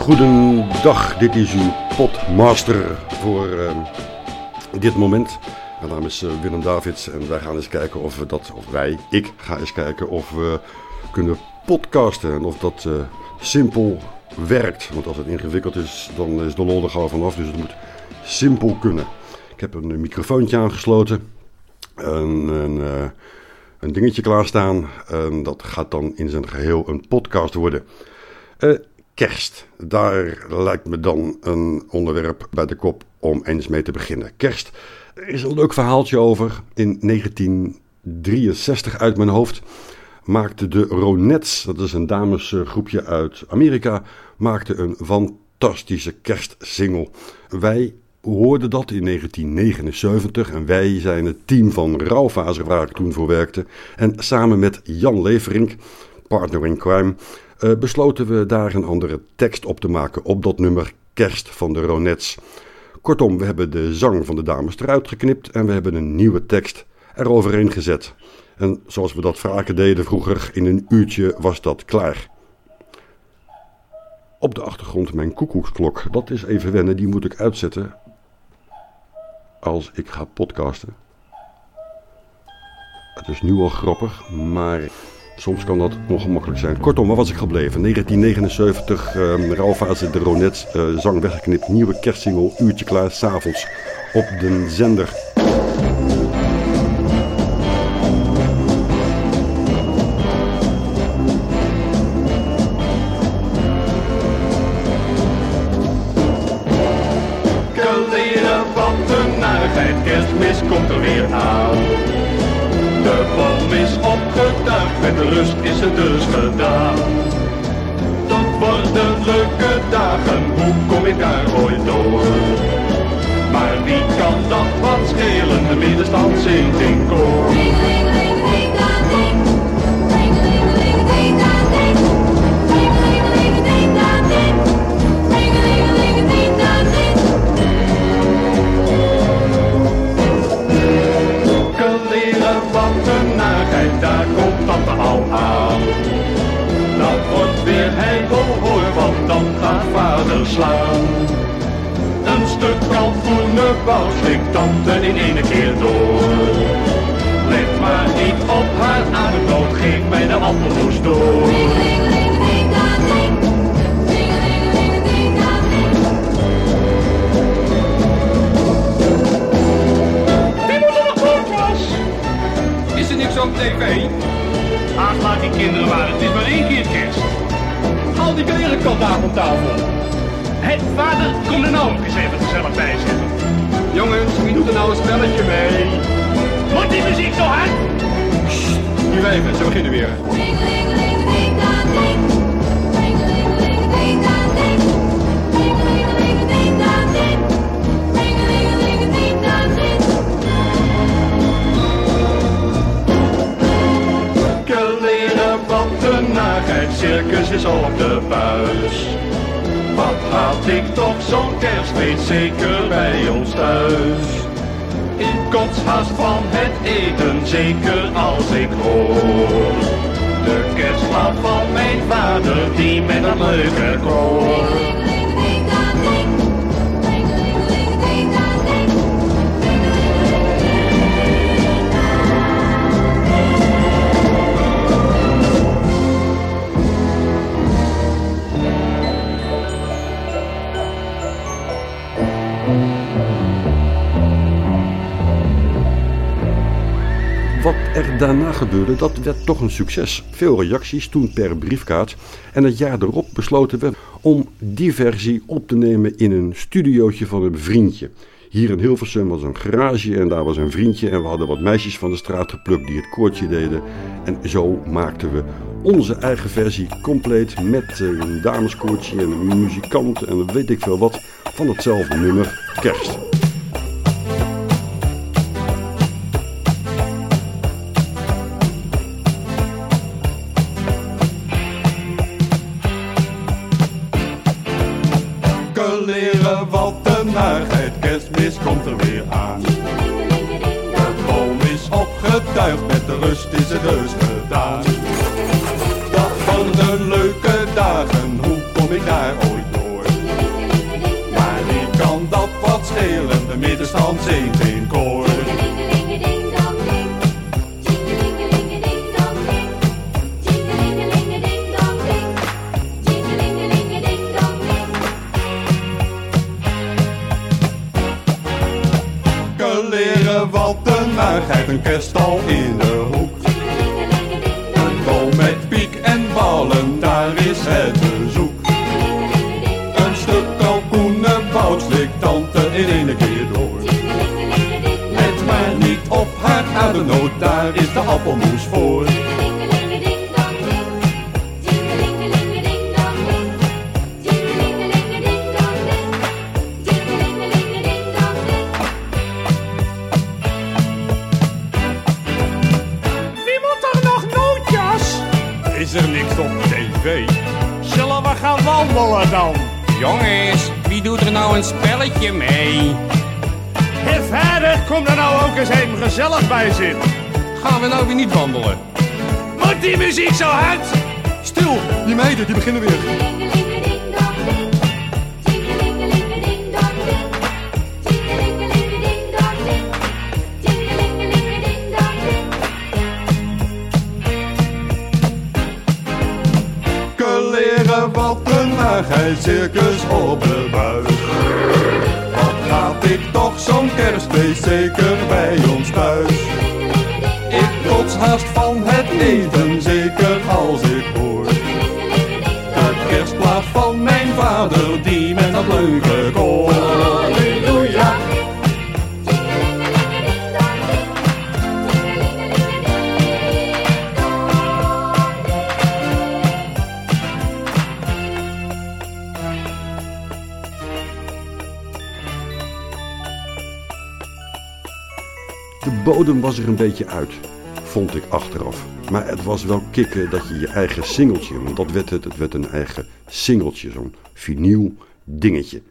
Goedendag. Dit is uw potmaster voor uh, dit moment. Mijn naam is uh, Willem Davids en wij gaan eens kijken of we dat, of wij, ik ga eens kijken of we kunnen podcasten en of dat uh, simpel werkt. Want als het ingewikkeld is, dan is de lol er gauw vanaf. Dus het moet simpel kunnen. Ik heb een microfoontje aangesloten. Een, een, een dingetje klaarstaan. Dat gaat dan in zijn geheel een podcast worden. Kerst. Daar lijkt me dan een onderwerp bij de kop om eens mee te beginnen. Kerst. Er is een leuk verhaaltje over. In 1963 uit mijn hoofd maakte de Ronettes, dat is een damesgroepje uit Amerika, maakte een fantastische kerstsingle. Wij hoorden dat in 1979 en wij zijn het team van Rauwfazer waar ik toen voor werkte. En samen met Jan Leverink, partner in crime, uh, besloten we daar een andere tekst op te maken op dat nummer Kerst van de Ronettes. Kortom, we hebben de zang van de dames eruit geknipt en we hebben een nieuwe tekst eroverheen gezet. En zoals we dat vaker deden vroeger, in een uurtje was dat klaar. Op de achtergrond mijn koekoeksklok. Dat is even wennen, die moet ik uitzetten als ik ga podcasten. Het is nu al grappig, maar Soms kan dat ongemakkelijk zijn. Kortom, waar was ik gebleven? 1979, um, Rauwfase de Ronet, uh, zang weggeknipt, nieuwe kerstsingle, uurtje klaar, s'avonds op de zender. Kaleren, wat een narigheid, kerstmis komt er weer aan. Met de rust is het dus gedaan. Dat worden leuke dagen, hoe kom ik daar ooit door? Maar wie kan dat wat schelen, de middenstand zingt in koor. Slaan. Een stuk kalfoene bouw slikt tante in ene keer door. Let maar niet op haar aanbod, geef mij de appelmoes door. Is er niks op tv? Ach, die kinderen maar, het is maar één keer kerst. Al die kleren kan daar tafel. Hé, vader, kom er nou ook eens even gezellig bij zitten. Jongens, wie doet er nou een spelletje mee? Wordt die muziek zo hard? Nu even, ze beginnen weer. Circus is op de buis. Had ik toch zo'n kerst, weet zeker bij ons thuis. Ik kots haast van het eten, zeker als ik hoor. De kerstplaat van mijn vader, die met een leuke koor. Wat er daarna gebeurde, dat werd toch een succes. Veel reacties, toen per briefkaart. En het jaar erop besloten we om diversie op te nemen in een studiootje van een vriendje. Hier in Hilversum was een garage en daar was een vriendje. En we hadden wat meisjes van de straat geplukt die het koortje deden. En zo maakten we onze eigen versie compleet met een dameskoortje en een muzikant en weet ik veel wat van hetzelfde nummer Kerst. komt er weer aan. De boom is opgetuigd, met de rust is het heus gedaan. Dat van de leuke dagen, hoe kom ik daar ooit door? Maar wie kan dat wat schelen, de middenstand zingt geen koor. Wat een maagheid, een kerststal in de hoek. Een boom met piek en ballen, daar is het bezoek. Een stuk kalkoenenbout slikt tante in één keer door. Let maar niet op haar adenoot, daar is de appelmoes voor. Dan? Jongens, wie doet er nou een spelletje mee? Hé vader, kom er nou ook eens even gezellig bij zitten. Gaan we nou weer niet wandelen? Moet die muziek zo hard? Stil, die meiden die beginnen weer. Leren wat een maagheid, circus op de buis. Wat gaat ik toch zo'n kerstfeest, zeker bij ons thuis. Ik trots haast van het eten, zeker als ik hoor. De kerstplaat van mijn vader, die met dat leuke koor. Bodem was er een beetje uit, vond ik achteraf. Maar het was wel kicken dat je je eigen singeltje, want dat werd het, het werd een eigen singeltje, zo'n vinyl dingetje.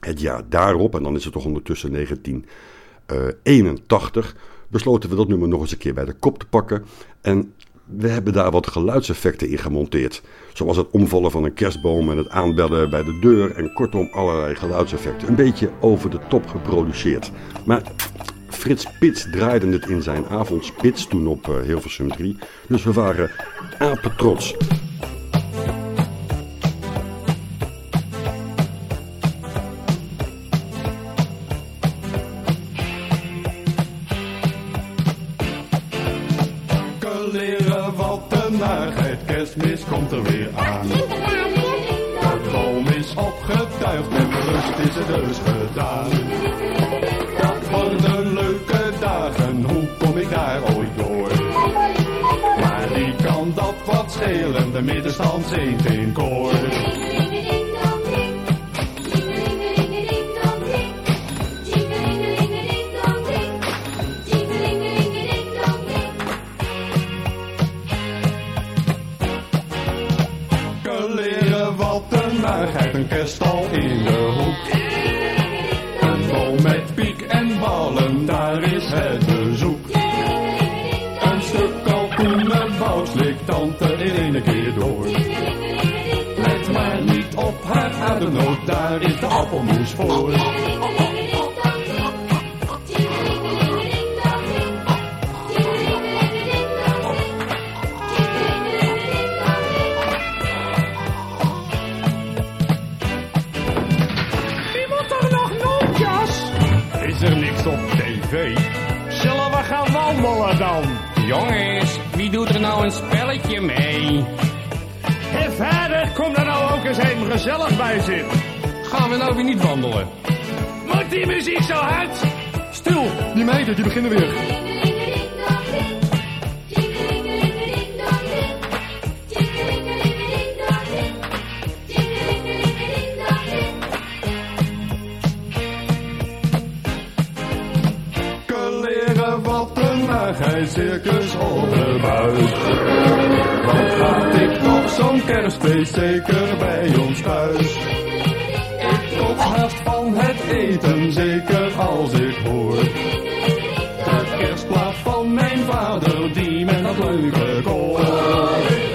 Het jaar daarop, en dan is het toch ondertussen 1981, besloten we dat nummer nog eens een keer bij de kop te pakken. En we hebben daar wat geluidseffecten in gemonteerd. Zoals het omvallen van een kerstboom en het aanbellen bij de deur. En kortom allerlei geluidseffecten. Een beetje over de top geproduceerd. Maar Frits Pits draaide het in zijn avondspits toen op eh, Hilversum 3. Dus we waren apetrots. Leren wat een narigheid, kerstmis komt er weer aan. De droom is opgetuigd, met rust is het dus gedaan. Schelen, de middenstand zingt in koor. Leren wat een narigheid, een kerststal in de hoek. Daar is de appelmoes voor. Wie moet er nog nootjas? Is er niks op tv? Zullen we gaan wandelen dan? Jongens, wie doet er nou een spelletje mee? Hé vader, kom er nou ook eens even gezellig bij zitten. Gaan we nou weer niet wandelen? Moet die muziek zo hard? Stil, die meiden die beginnen weer. Leren wat een narigheid, circus op de buis. Wat gaat ik toch zo'n kerstfeest, zeker bij ons thuis. Het eten, zeker als ik hoor. De kerstplaat van mijn vader, die met dat leuke koor.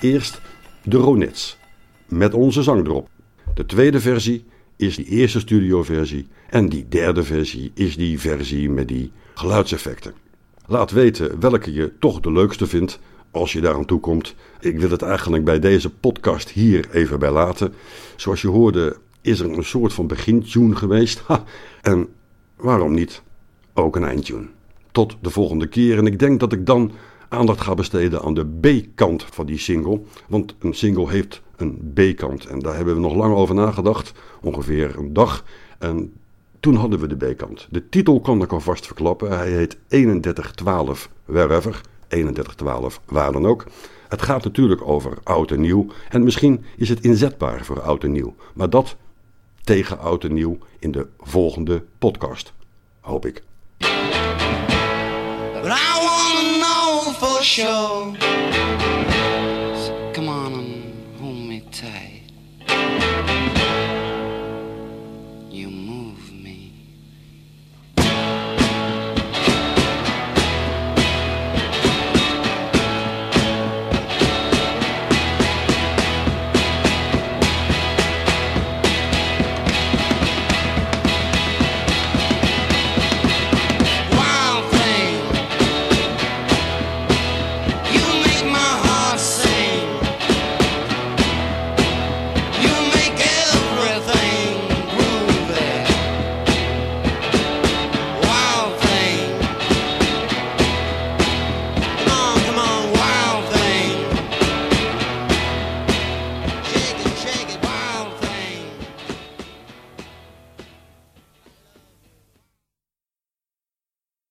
Eerst de Ronettes, met onze zang erop. De tweede versie is die eerste studioversie. En die derde versie is die versie met die geluidseffecten. Laat weten welke je toch de leukste vindt als je daaraan toe komt. Ik wil het eigenlijk bij deze podcast hier even bij laten. Zoals je hoorde is er een soort van begintune geweest. En waarom niet ook een eindtune. Tot de volgende keer en ik denk dat ik dan aandacht ga besteden aan de B-kant van die single. Want een single heeft een B-kant en daar hebben we nog lang over nagedacht. Ongeveer een dag. En toen hadden we de B-kant. De titel kan ik alvast verklappen. Hij heet 3112 Wherever. 3112 waar dan ook. Het gaat natuurlijk over oud en nieuw. En misschien is het inzetbaar voor oud en nieuw. Maar dat tegen oud en nieuw in de volgende podcast. Hoop ik. show.